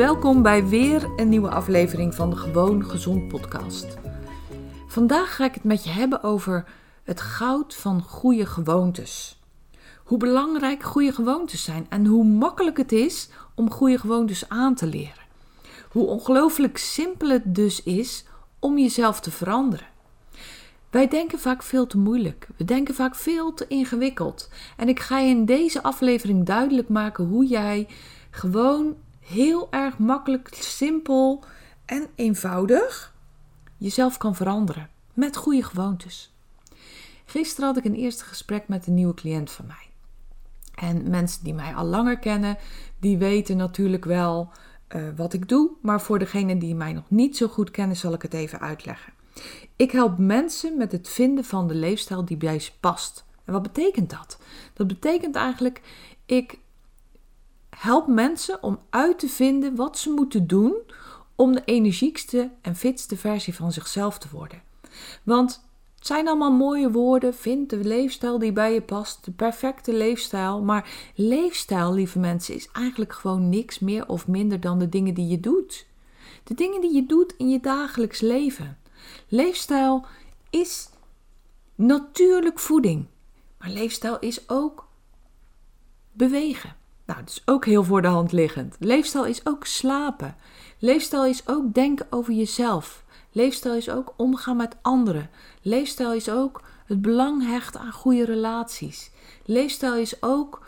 Welkom bij weer een nieuwe aflevering van de Gewoon Gezond podcast. Vandaag ga ik het met je hebben over het goud van goede gewoontes. Hoe belangrijk goede gewoontes zijn en hoe makkelijk het is om goede gewoontes aan te leren. Hoe ongelooflijk simpel het dus is om jezelf te veranderen. Wij denken vaak veel te moeilijk. We denken vaak veel te ingewikkeld. En ik ga je in deze aflevering duidelijk maken hoe jij gewoon heel erg makkelijk, simpel en eenvoudig jezelf kan veranderen. Met goede gewoontes. Gisteren had ik een eerste gesprek met een nieuwe cliënt van mij. En mensen die mij al langer kennen, die weten natuurlijk wel uh, wat ik doe. Maar voor degenen die mij nog niet zo goed kennen, zal ik het even uitleggen. Ik help mensen met het vinden van de leefstijl die bij ze past. En wat betekent dat? Dat betekent eigenlijk, ik help mensen om uit te vinden wat ze moeten doen om de energiekste en fitste versie van zichzelf te worden. Want het zijn allemaal mooie woorden. Vind de leefstijl die bij je past. De perfecte leefstijl. Maar leefstijl, lieve mensen, is eigenlijk gewoon niks meer of minder dan de dingen die je doet. De dingen die je doet in je dagelijks leven. Leefstijl is natuurlijk voeding. Maar leefstijl is ook bewegen. Nou, dat is ook heel voor de hand liggend. Leefstijl is ook slapen. Leefstijl is ook denken over jezelf. Leefstijl is ook omgaan met anderen. Leefstijl is ook het belang hechten aan goede relaties. Leefstijl is ook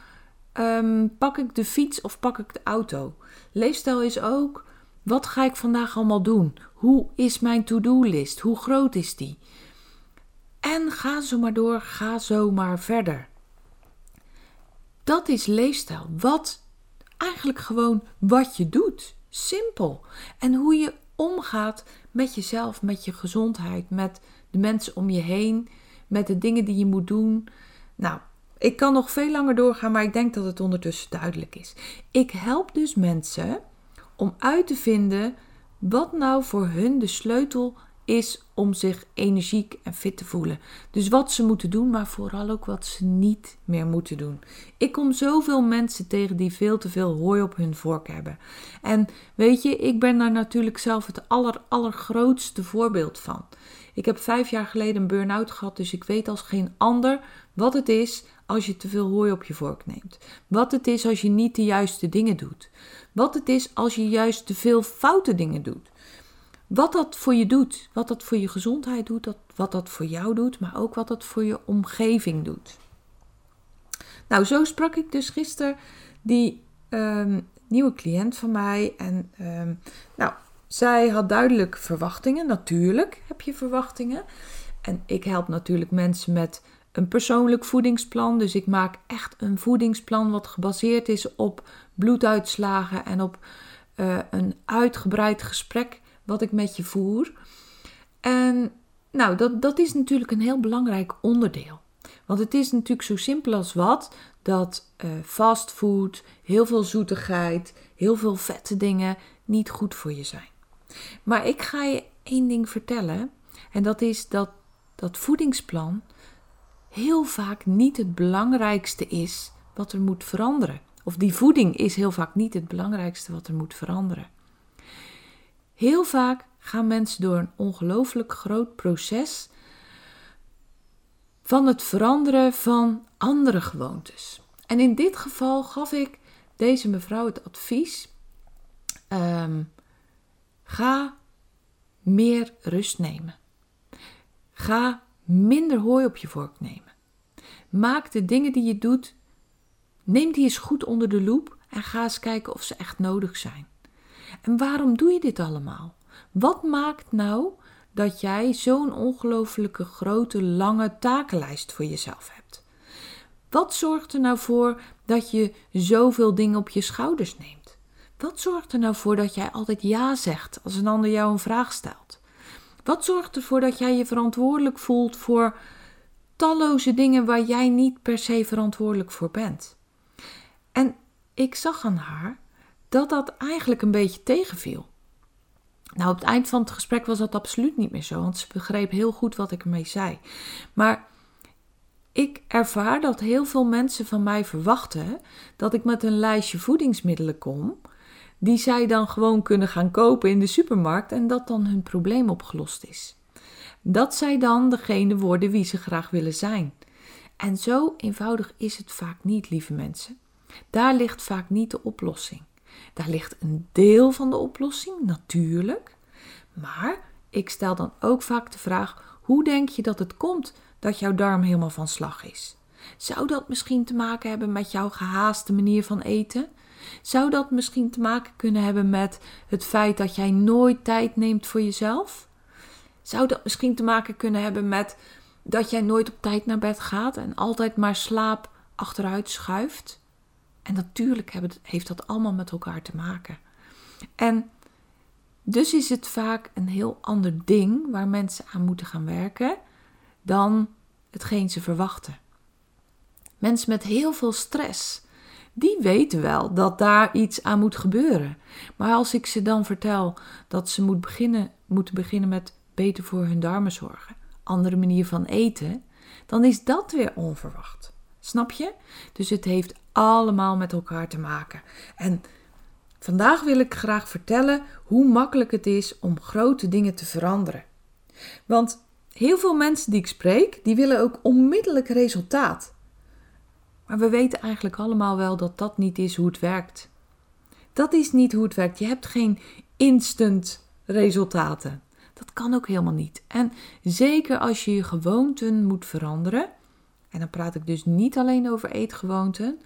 ehm, pak ik de fiets of pak ik de auto. Leefstijl is ook wat ga ik vandaag allemaal doen? Hoe is mijn to-do-list? Hoe groot is die? En ga zo maar door, ga zo maar verder. Dat is leefstijl. Wat eigenlijk gewoon wat je doet. Simpel. En hoe je omgaat met jezelf, met je gezondheid, met de mensen om je heen, met de dingen die je moet doen. Nou, ik kan nog veel langer doorgaan, maar ik denk dat het ondertussen duidelijk is. Ik help dus mensen om uit te vinden wat nou voor hun de sleutel is om zich energiek en fit te voelen. Dus wat ze moeten doen, maar vooral ook wat ze niet meer moeten doen. Ik kom zoveel mensen tegen die veel te veel hooi op hun vork hebben. En weet je, ik ben daar natuurlijk zelf het aller, allergrootste voorbeeld van. Ik heb vijf jaar geleden een burn-out gehad, dus ik weet als geen ander wat het is als je te veel hooi op je vork neemt. Wat het is als je niet de juiste dingen doet. Wat het is als je juist te veel foute dingen doet. Wat dat voor je doet, wat dat voor je gezondheid doet, wat dat voor jou doet, maar ook wat dat voor je omgeving doet. Nou, zo sprak ik dus gisteren die ehm, nieuwe cliënt van mij. En um, nou, zij had duidelijk verwachtingen. Natuurlijk heb je verwachtingen. En ik help natuurlijk mensen met een persoonlijk voedingsplan. Dus ik maak echt een voedingsplan wat gebaseerd is op bloeduitslagen en op uh, een uitgebreid gesprek wat ik met je voer. En nou, dat, dat is natuurlijk een heel belangrijk onderdeel. Want het is natuurlijk zo simpel als wat dat uh, fastfood, heel veel zoetigheid, heel veel vette dingen niet goed voor je zijn. Maar ik ga je één ding vertellen. En dat is dat dat voedingsplan heel vaak niet het belangrijkste is wat er moet veranderen. Of die voeding is heel vaak niet het belangrijkste wat er moet veranderen. Heel vaak gaan mensen door een ongelooflijk groot proces van het veranderen van andere gewoontes. En in dit geval gaf ik deze mevrouw het advies: ehm, ga meer rust nemen. Ga minder hooi op je vork nemen. Maak de dingen die je doet, neem die eens goed onder de loep en ga eens kijken of ze echt nodig zijn. En waarom doe je dit allemaal? Wat maakt nou dat jij zo'n ongelooflijke grote, lange takenlijst voor jezelf hebt? Wat zorgt er nou voor dat je zoveel dingen op je schouders neemt? Wat zorgt er nou voor dat jij altijd ja zegt als een ander jou een vraag stelt? Wat zorgt ervoor dat jij je verantwoordelijk voelt voor talloze dingen waar jij niet per se verantwoordelijk voor bent? En ik zag aan haar dat dat eigenlijk een beetje tegenviel. Nou, op het eind van het gesprek was dat absoluut niet meer zo, want ze begreep heel goed wat ik ermee zei. Maar ik ervaar dat heel veel mensen van mij verwachten dat ik met een lijstje voedingsmiddelen kom, die zij dan gewoon kunnen gaan kopen in de supermarkt en dat dan hun probleem opgelost is. Dat zij dan degene worden wie ze graag willen zijn. En zo eenvoudig is het vaak niet, lieve mensen. Daar ligt vaak niet de oplossing. Daar ligt een deel van de oplossing, natuurlijk. Maar ik stel dan ook vaak de vraag: hoe denk je dat het komt dat jouw darm helemaal van slag is? Zou dat misschien te maken hebben met jouw gehaaste manier van eten? Zou dat misschien te maken kunnen hebben met het feit dat jij nooit tijd neemt voor jezelf? Zou dat misschien te maken kunnen hebben met dat jij nooit op tijd naar bed gaat en altijd maar slaap achteruit schuift? En natuurlijk heeft dat allemaal met elkaar te maken. En dus is het vaak een heel ander ding waar mensen aan moeten gaan werken dan hetgeen ze verwachten. Mensen met heel veel stress, die weten wel dat daar iets aan moet gebeuren. Maar als ik ze dan vertel dat ze moet beginnen, moeten beginnen met beter voor hun darmen zorgen, andere manier van eten, dan is dat weer onverwacht. Snap je? Dus het heeft allemaal met elkaar te maken. En vandaag wil ik graag vertellen hoe makkelijk het is om grote dingen te veranderen. Want heel veel mensen die ik spreek, die willen ook onmiddellijk resultaat. Maar we weten eigenlijk allemaal wel dat dat niet is hoe het werkt. Dat is niet hoe het werkt. Je hebt geen instant resultaten. Dat kan ook helemaal niet. En zeker als je je gewoonten moet veranderen, en dan praat ik dus niet alleen over eetgewoonten,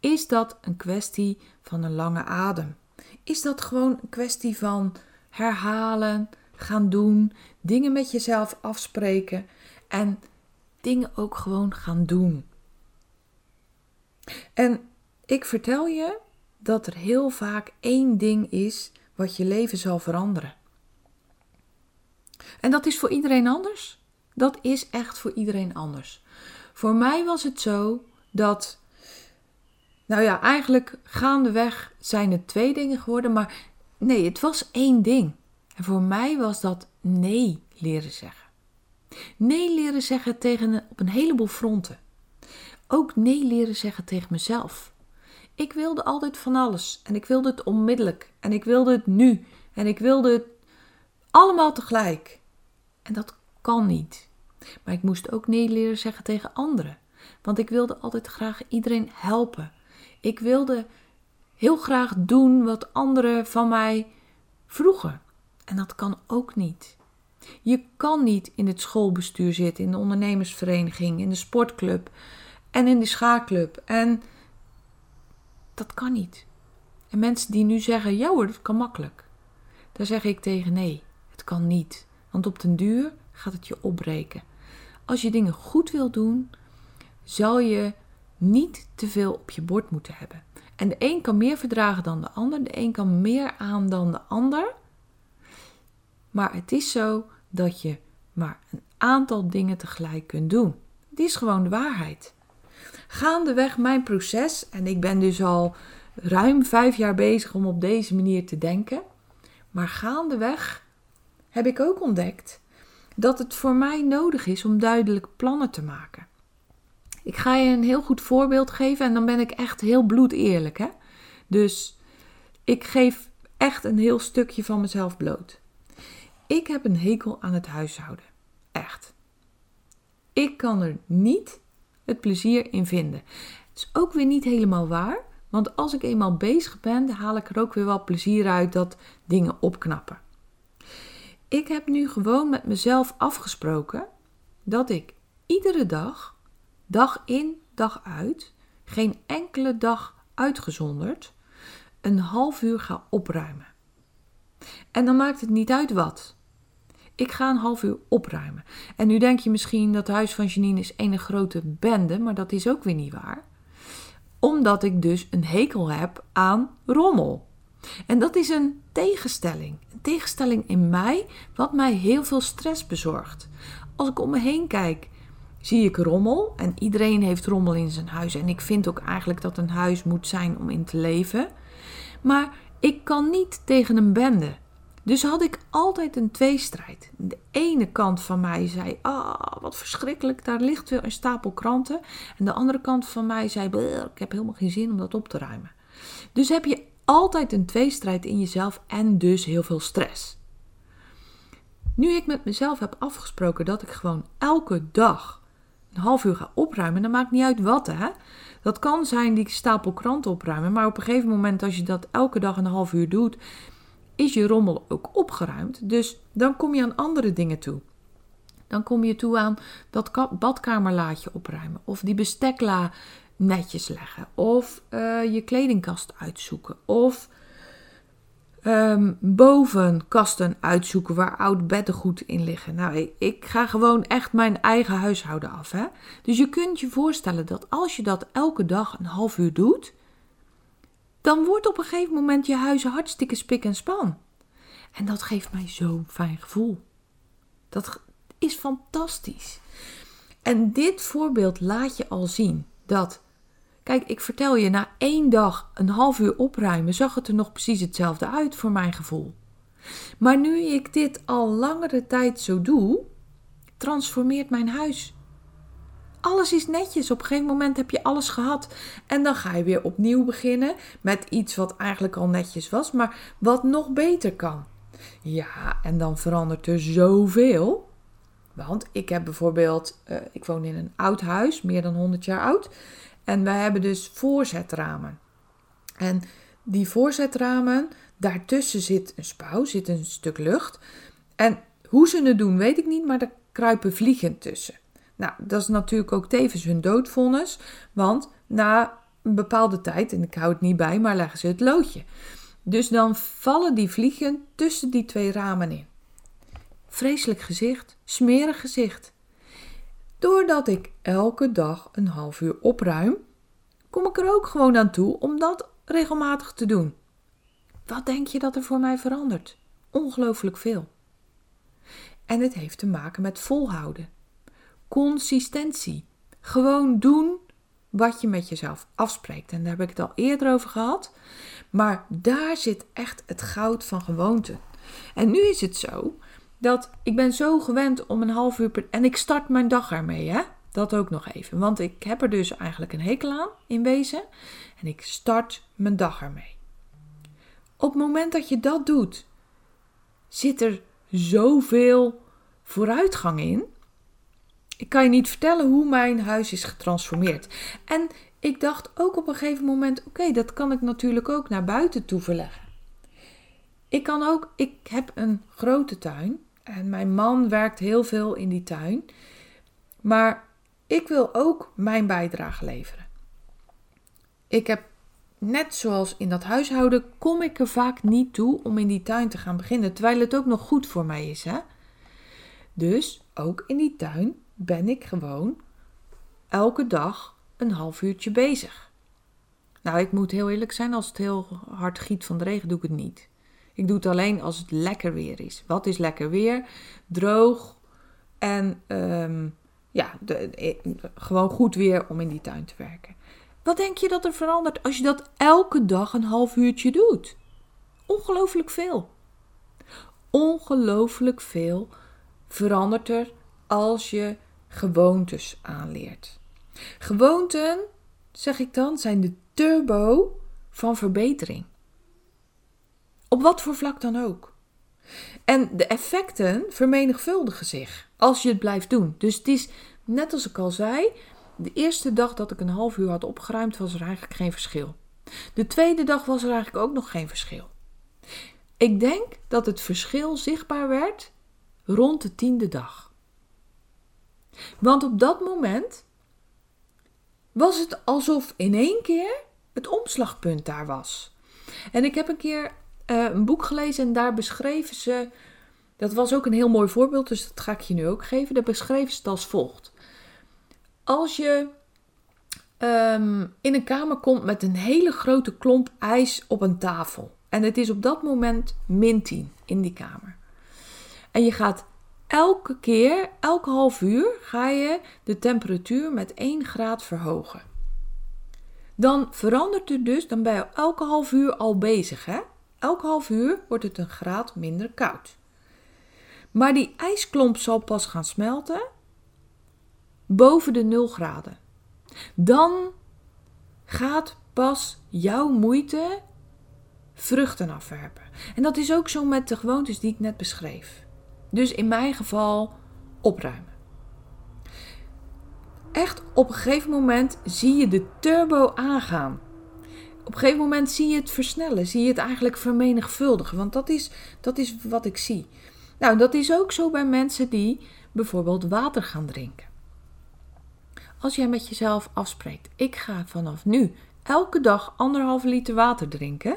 is dat een kwestie van een lange adem. Is dat gewoon een kwestie van herhalen, gaan doen, dingen met jezelf afspreken en dingen ook gewoon gaan doen. En ik vertel je dat er heel vaak één ding is wat je leven zal veranderen. En dat is voor iedereen anders. Dat is echt voor iedereen anders. Voor mij was het zo dat, nou ja, eigenlijk gaandeweg zijn het twee dingen geworden, maar nee, het was één ding. En voor mij was dat nee leren zeggen. Nee leren zeggen tegen, op een heleboel fronten. Ook nee leren zeggen tegen mezelf. Ik wilde altijd van alles en ik wilde het onmiddellijk en ik wilde het nu en ik wilde het allemaal tegelijk. En dat kan niet. Maar ik moest ook nee leren zeggen tegen anderen. Want ik wilde altijd graag iedereen helpen. Ik wilde heel graag doen wat anderen van mij vroegen. En dat kan ook niet. Je kan niet in het schoolbestuur zitten, in de ondernemersvereniging, in de sportclub en in de schaakclub. En dat kan niet. En mensen die nu zeggen, ja hoor, dat kan makkelijk. Daar zeg ik tegen nee, het kan niet. Want op den duur gaat het je opbreken. Als je dingen goed wil doen, zal je niet te veel op je bord moeten hebben. En de een kan meer verdragen dan de ander, de een kan meer aan dan de ander. Maar het is zo dat je maar een aantal dingen tegelijk kunt doen. Die is gewoon de waarheid. Gaandeweg mijn proces, en ik ben dus al ruim vijf jaar bezig om op deze manier te denken. Maar gaandeweg heb ik ook ontdekt dat het voor mij nodig is om duidelijk plannen te maken. Ik ga je een heel goed voorbeeld geven en dan ben ik echt heel bloedeerlijk. Hè? Dus ik geef echt een heel stukje van mezelf bloot. Ik heb een hekel aan het huishouden. Echt. Ik kan er niet het plezier in vinden. Het is ook weer niet helemaal waar, Want als ik eenmaal bezig ben, haal ik er ook weer wel plezier uit dat dingen opknappen. Ik heb nu gewoon met mezelf afgesproken dat ik iedere dag, dag in, dag uit, geen enkele dag uitgezonderd, een half uur ga opruimen. En dan maakt het niet uit wat. Ik ga een half uur opruimen. En nu denk je misschien dat het huis van Janine is een grote bende, maar dat is ook weer niet waar. Omdat ik dus een hekel heb aan rommel. En dat is een tegenstelling. Een tegenstelling in mij, wat mij heel veel stress bezorgt. Als ik om me heen kijk, zie ik rommel. En iedereen heeft rommel in zijn huis. En ik vind ook eigenlijk dat een huis moet zijn om in te leven. Maar ik kan niet tegen een bende. Dus had ik altijd een tweestrijd. De ene kant van mij zei: Ah, wat verschrikkelijk, daar ligt weer een stapel kranten. En de andere kant van mij zei: Ik heb helemaal geen zin om dat op te ruimen. Dus heb je altijd een tweestrijd in jezelf en dus heel veel stress. Nu ik met mezelf heb afgesproken dat ik gewoon elke dag een half uur ga opruimen, dan maakt niet uit wat hè. Dat kan zijn die stapel kranten opruimen, maar op een gegeven moment als je dat elke dag een half uur doet, is je rommel ook opgeruimd. Dus dan kom je aan andere dingen toe. Dan kom je toe aan dat badkamerlaadje opruimen of die bestekla netjes leggen of uh, je kledingkast uitzoeken of um, boven kasten uitzoeken waar oud beddengoed in liggen. Nou, ik, ik, ga gewoon echt mijn eigen huishouden af. Hè? Dus je kunt je voorstellen dat als je dat elke dag een half uur doet, dan wordt op een gegeven moment je huis hartstikke spik en span. En dat geeft mij zo'n fijn gevoel. Dat is fantastisch. En dit voorbeeld laat je al zien dat. Kijk, ik vertel je, na één dag een half uur opruimen zag het er nog precies hetzelfde uit voor mijn gevoel. Maar nu ik dit al langere tijd zo doe, transformeert mijn huis alles is netjes. Op een gegeven moment heb je alles gehad. En dan ga je weer opnieuw beginnen met iets wat eigenlijk al netjes was, maar wat nog beter kan. Ja, en dan verandert er zoveel. Want ik heb bijvoorbeeld, uh, ik woon in een oud huis, meer dan 100 jaar oud. En wij hebben dus voorzetramen. En die voorzetramen, daartussen zit een spouw, zit een stuk lucht. En hoe ze het doen, weet ik niet, maar er kruipen vliegen tussen. Nou, dat is natuurlijk ook tevens hun doodvonnis, want na een bepaalde tijd, en ik hou het niet bij, maar leggen ze het loodje. Dus dan vallen die vliegen tussen die twee ramen in. Vreselijk gezicht, smerig gezicht. Doordat ik elke dag een half uur opruim, kom ik er ook gewoon aan toe om dat regelmatig te doen. Wat denk je dat er voor mij verandert? Ongelooflijk veel. En het heeft te maken met volhouden consistentie. Gewoon doen wat je met jezelf afspreekt. En daar heb ik het al eerder over gehad. Maar daar zit echt het goud van gewoonte. En nu is het zo dat ik ben zo gewend om een half uur per... En ik start mijn dag ermee, hè. Dat ook nog even. Want ik heb er dus eigenlijk een hekel aan, in wezen. En ik start mijn dag ermee. Op het moment dat je dat doet, zit er zoveel vooruitgang in. Ik kan je niet vertellen hoe mijn huis is getransformeerd. En ik dacht ook op een gegeven moment: oké, dat kan ik natuurlijk ook naar buiten toe verleggen. Ik kan ook, ik heb een grote tuin en mijn man werkt heel veel in die tuin. Maar ik wil ook mijn bijdrage leveren. Ik heb, net zoals in dat huishouden, kom ik er vaak niet toe om in die tuin te gaan beginnen, terwijl het ook nog goed voor mij is. Hè? Dus ook in die tuin ben ik gewoon elke dag een half uurtje bezig. Nou, ik moet heel eerlijk zijn, als het heel hard giet van de regen, doe ik het niet. Ik doe het alleen als het lekker weer is. Wat is lekker weer? Droog en ehm, ja, eh, gewoon goed weer om in die tuin te werken. Wat denk je dat er verandert als je dat elke dag een half uurtje doet? Ongelooflijk veel. Ongelooflijk veel verandert er als je gewoontes aanleert. Gewoonten, zeg ik dan, zijn de turbo van verbetering. Op wat voor vlak dan ook. En de effecten vermenigvuldigen zich als je het blijft doen. Dus het is, net als ik al zei, de eerste dag dat ik een half uur had opgeruimd, was er eigenlijk geen verschil. De tweede dag was er eigenlijk ook nog geen verschil. Ik denk dat het verschil zichtbaar werd rond de tiende dag. Want op dat moment was het alsof in één keer het omslagpunt daar was. En ik heb een keer uh, een boek gelezen en daar beschreven ze. Dat was ook een heel mooi voorbeeld, dus dat ga ik je nu ook geven. Daar beschreven ze het als volgt. Als je um, in een kamer komt met een hele grote klomp ijs op een tafel. En het is op dat moment min 10 in die kamer. En je gaat elke keer, elke half uur, ga je de temperatuur met 1 graad verhogen. Dan verandert het dus, dan ben je elke half uur al bezig. Hè? Elke half uur wordt het een graad minder koud. Maar die ijsklomp zal pas gaan smelten boven de 0 graden. Dan gaat pas jouw moeite vruchten afwerpen. En dat is ook zo met de gewoontes die ik net beschreef. Dus in mijn geval opruimen. Echt op een gegeven moment zie je de turbo aangaan. Op een gegeven moment zie je het versnellen, zie je het eigenlijk vermenigvuldigen, want dat is, dat is wat ik zie. Nou, dat is ook zo bij mensen die bijvoorbeeld water gaan drinken. Als jij met jezelf afspreekt, ik ga vanaf nu elke dag anderhalve liter water drinken,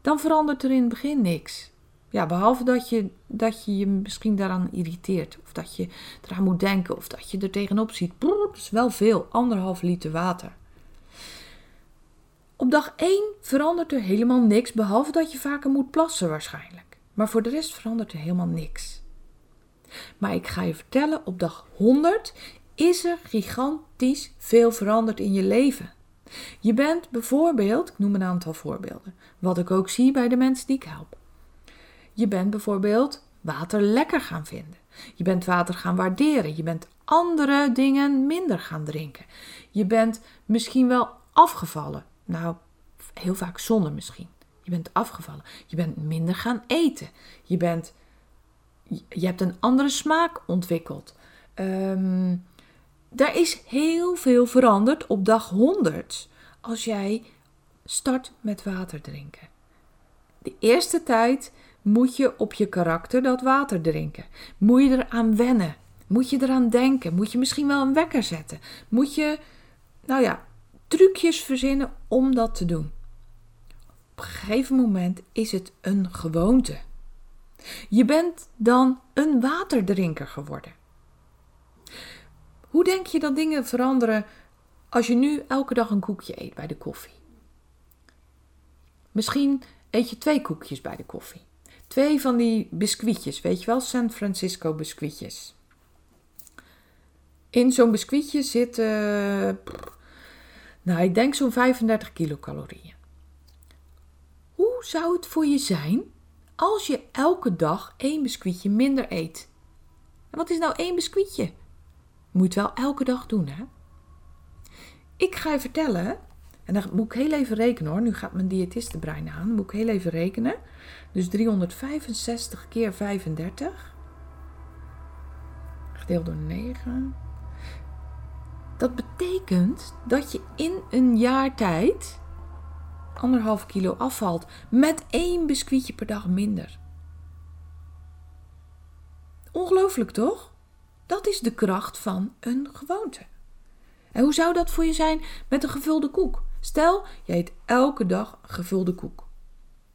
dan verandert er in het begin niks. Ja, behalve dat je, dat je je misschien daaraan irriteert. Of dat je eraan moet denken. Of dat je er tegenop ziet. dat is wel veel. Anderhalve liter water. Op dag 1 verandert er helemaal niks. Behalve dat je vaker moet plassen waarschijnlijk. Maar voor de rest verandert er helemaal niks. Maar ik ga je vertellen, op dag 100 is er gigantisch veel veranderd in je leven. Je bent bijvoorbeeld, ik noem een aantal voorbeelden, wat ik ook zie bij de mensen die ik help. Je bent bijvoorbeeld water lekker gaan vinden. Je bent water gaan waarderen. Je bent andere dingen minder gaan drinken. Je bent misschien wel afgevallen. Nou, heel vaak zonder misschien. Je bent afgevallen. Je bent minder gaan eten. Je, bent, je hebt een andere smaak ontwikkeld. Um, daar is heel veel veranderd op dag 100 als jij start met water drinken. De eerste tijd moet je op je karakter dat water drinken. Moet je eraan wennen. Moet je eraan denken. Moet je misschien wel een wekker zetten. Moet je, nou ja, trucjes verzinnen om dat te doen. Op een gegeven moment is het een gewoonte. Je bent dan een waterdrinker geworden. Hoe denk je dat dingen veranderen als je nu elke dag een koekje eet bij de koffie? Misschien eet je twee koekjes bij de koffie. Twee van die biscuitjes, weet je wel, San Francisco biscuitjes. In zo'n biscuitje zitten, nou, ik denk zo'n 35 kilocalorieën. Hoe zou het voor je zijn als je elke dag één biscuitje minder eet? En wat is nou één biscuitje? Moet wel elke dag doen, hè? Ik ga je vertellen, en dan moet ik heel even rekenen hoor. Nu gaat mijn diëtistenbrein aan. Moet ik heel even rekenen. Dus 365 keer 35. Gedeeld door 9. Dat betekent dat je in een jaar tijd anderhalf kilo afvalt. Met één biscuitje per dag minder. Ongelooflijk toch? Dat is de kracht van een gewoonte. En hoe zou dat voor je zijn met een gevulde koek? Stel, je eet elke dag gevulde koek.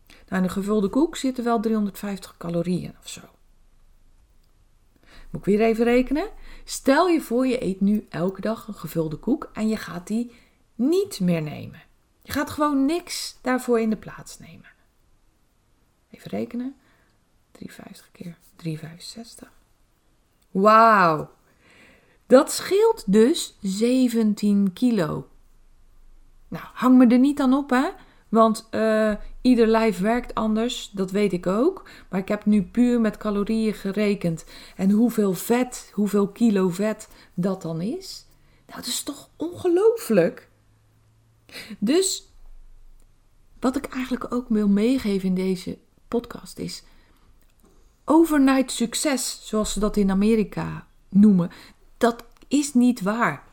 Nou, in een gevulde koek zitten wel 350 calorieën of zo. Moet ik weer even rekenen? Stel je voor, je eet nu elke dag een gevulde koek en je gaat die niet meer nemen. Je gaat gewoon niks daarvoor in de plaats nemen. Even rekenen. 350 keer 365. Wauw. Dat scheelt dus 17 kilo. Nou, hang me er niet aan op, hè? Want uh, ieder lijf werkt anders, dat weet ik ook. Maar ik heb nu puur met calorieën gerekend. En hoeveel vet, hoeveel kilo vet dat dan is. Nou, dat is toch ongelooflijk? Dus wat ik eigenlijk ook wil meegeven in deze podcast is overnight succes, zoals ze dat in Amerika noemen, dat is niet waar.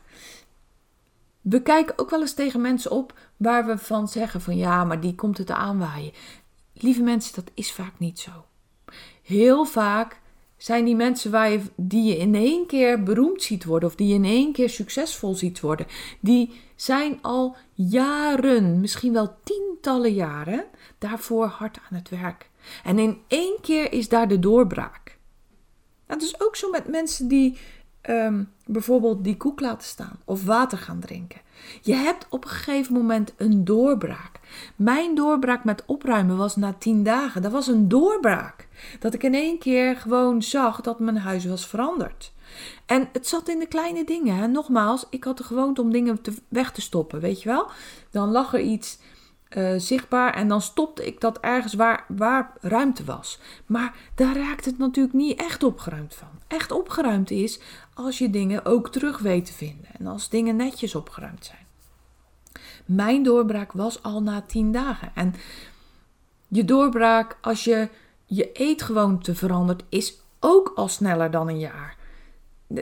We kijken ook wel eens tegen mensen op waar we van zeggen van ja, maar die komt het aanwaaien. Lieve mensen, dat is vaak niet zo. Heel vaak zijn die mensen waar je, die je in één keer beroemd ziet worden of die je in één keer succesvol ziet worden, die zijn al jaren, misschien wel tientallen jaren, daarvoor hard aan het werk. En in één keer is daar de doorbraak. Dat is ook zo met mensen die um, bijvoorbeeld die koek laten staan of water gaan drinken. Je hebt op een gegeven moment een doorbraak. Mijn doorbraak met opruimen was na tien dagen. Dat was een doorbraak. Dat ik in één keer gewoon zag dat mijn huis was veranderd. En het zat in de kleine dingen. Hè. Nogmaals, ik had de gewoonte om dingen weg te stoppen, weet je wel. Dan lag er iets uh, zichtbaar en dan stopte ik dat ergens waar, waar ruimte was. Maar daar raakt het natuurlijk niet echt opgeruimd van. Echt opgeruimd is als je dingen ook terug weet te vinden en als dingen netjes opgeruimd zijn. Mijn doorbraak was al na tien dagen. En je doorbraak als je je eetgewoonte verandert, is ook al sneller dan een jaar.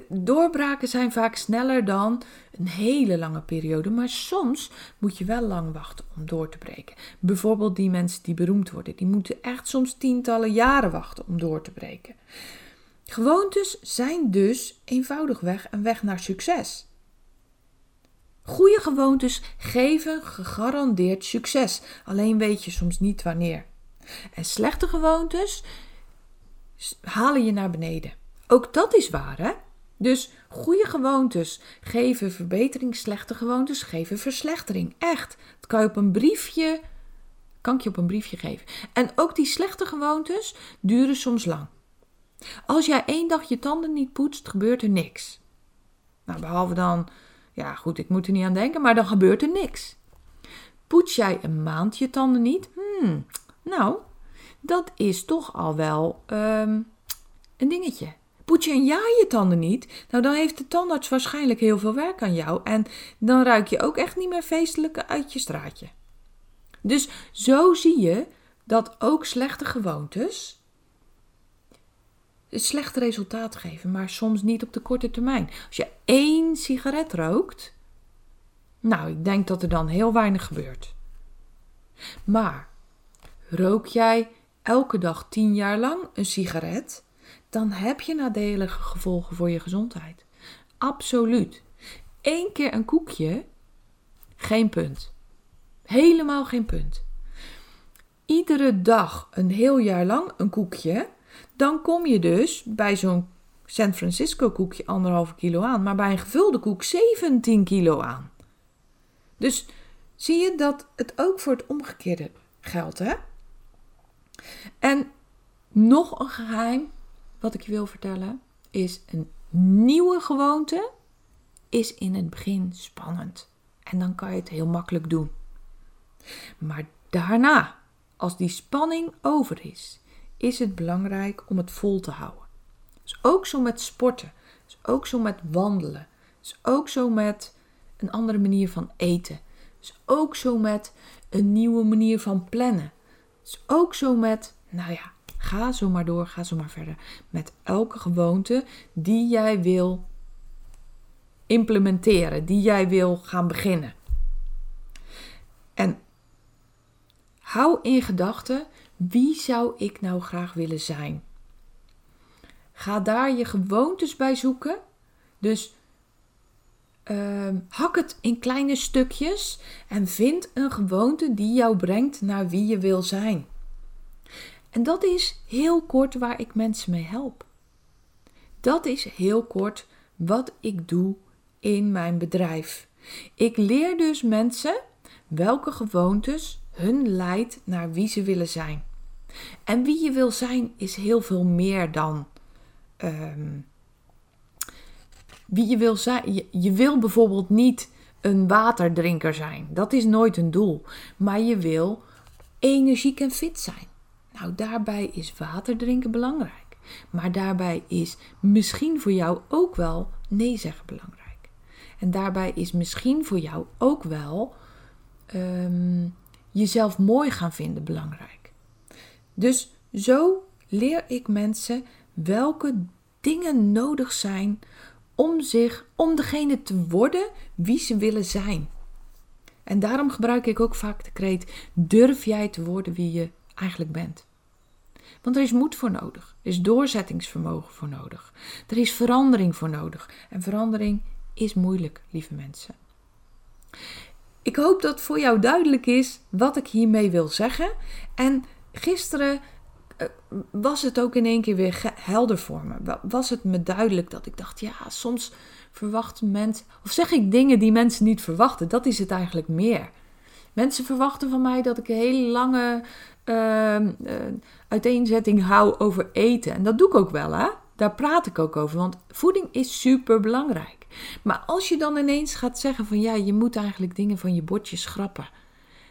Doorbraken zijn vaak sneller dan een hele lange periode, maar soms moet je wel lang wachten om door te breken. Bijvoorbeeld die mensen die beroemd worden, die moeten echt soms tientallen jaren wachten om door te breken. Gewoontes zijn dus eenvoudigweg een weg naar succes. Goede gewoontes geven gegarandeerd succes, alleen weet je soms niet wanneer. En slechte gewoontes halen je naar beneden. Ook dat is waar, hè? Dus goede gewoontes geven verbetering, slechte gewoontes geven verslechtering. Echt. Dat kan je op een briefje, kan ik je op een briefje geven. En ook die slechte gewoontes duren soms lang. Als jij één dag je tanden niet poetst, gebeurt er niks. Nou, behalve dan, ja goed, ik moet er niet aan denken, maar dan gebeurt er niks. Poets jij een maand je tanden niet? Hmm, nou, dat is toch al wel um, een dingetje. Je een jaar je tanden niet, nou dan heeft de tandarts waarschijnlijk heel veel werk aan jou en dan ruik je ook echt niet meer feestelijk uit je straatje. Dus zo zie je dat ook slechte gewoontes een slecht resultaat geven, maar soms niet op de korte termijn. Als je één sigaret rookt, nou, ik denk dat er dan heel weinig gebeurt. Maar rook jij elke dag tien jaar lang een sigaret, dan heb je nadelige gevolgen voor je gezondheid. Absoluut. Eén keer een koekje, geen punt. Helemaal geen punt. Iedere dag een heel jaar lang een koekje, dan kom je dus bij zo'n San Francisco koekje anderhalve kilo aan, maar bij een gevulde koek 17 kilo aan. Dus zie je dat het ook voor het omgekeerde geldt, hè? En nog een geheim wat ik je wil vertellen is een nieuwe gewoonte is in het begin spannend. En dan kan je het heel makkelijk doen. Maar daarna, als die spanning over is, is het belangrijk om het vol te houden. Dus ook zo met sporten, dus ook zo met wandelen, dus ook zo met een andere manier van eten, dus ook zo met een nieuwe manier van plannen, dus ook zo met, nou ja, ga zo maar door, ga zo maar verder met elke gewoonte die jij wil implementeren, die jij wil gaan beginnen. En hou in gedachten wie zou ik nou graag willen zijn? Ga daar je gewoontes bij zoeken. Dus uh, hak het in kleine stukjes en vind een gewoonte die jou brengt naar wie je wil zijn. En dat is heel kort waar ik mensen mee help. Dat is heel kort wat ik doe in mijn bedrijf. Ik leer dus mensen welke gewoontes hun leidt naar wie ze willen zijn. En wie je wil zijn is heel veel meer dan ehm, wie je wil zijn. Je, je wil bijvoorbeeld niet een waterdrinker zijn. Dat is nooit een doel. Maar je wil energiek en fit zijn. Nou, daarbij is water drinken belangrijk. Maar daarbij is misschien voor jou ook wel nee zeggen belangrijk. En daarbij is misschien voor jou ook wel ehm, jezelf mooi gaan vinden belangrijk. Dus zo leer ik mensen welke dingen nodig zijn om zich, om degene te worden wie ze willen zijn. En daarom gebruik ik ook vaak de kreet: durf jij te worden wie je eigenlijk bent? Want er is moed voor nodig, er is doorzettingsvermogen voor nodig, er is verandering voor nodig. En verandering is moeilijk, lieve mensen. Ik hoop dat voor jou duidelijk is wat ik hiermee wil zeggen. En gisteren eh, was het ook in één keer weer helder voor me. Was het me duidelijk dat ik dacht, ja, soms verwachten mensen, of zeg ik dingen die mensen niet verwachten, dat is het eigenlijk meer. Mensen verwachten van mij dat ik een hele lange uh, uiteenzetting hou over eten. En dat doe ik ook wel, hè? Daar praat ik ook over, want voeding is super belangrijk. Maar als je dan ineens gaat zeggen van ja, je moet eigenlijk dingen van je bordje schrappen,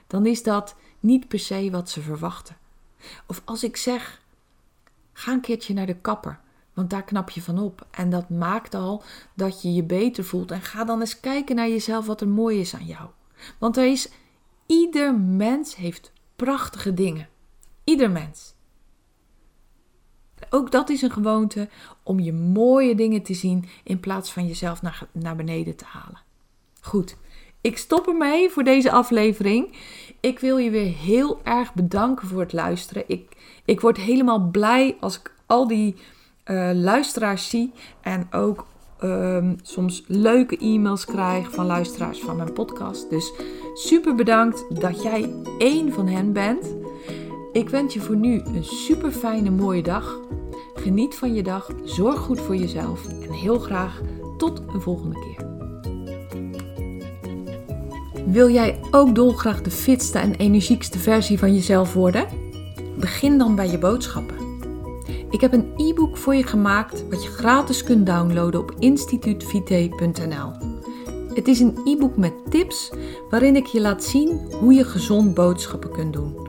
dan is dat niet per se wat ze verwachten. Of als ik zeg, ga een keertje naar de kapper, want daar knap je van op. En dat maakt al dat je je beter voelt. En ga dan eens kijken naar jezelf wat er mooi is aan jou. Want er is, ieder mens heeft prachtige dingen. Ieder mens. Ook dat is een gewoonte om je mooie dingen te zien in plaats van jezelf naar, naar beneden te halen. Goed, ik stop ermee voor deze aflevering. Ik wil je weer heel erg bedanken voor het luisteren. Ik, ik word helemaal blij als ik al die uh, luisteraars zie en ook um, soms leuke e-mails krijg van luisteraars van mijn podcast. Dus super bedankt dat jij één van hen bent. Ik wens je voor nu een super fijne mooie dag. Geniet van je dag, zorg goed voor jezelf en heel graag tot een volgende keer. Wil jij ook dolgraag de fitste en energiekste versie van jezelf worden? Begin dan bij je boodschappen. Ik heb een e-book voor je gemaakt wat je gratis kunt downloaden op instituutvite.nl. Het is een e-book met tips waarin ik je laat zien hoe je gezond boodschappen kunt doen.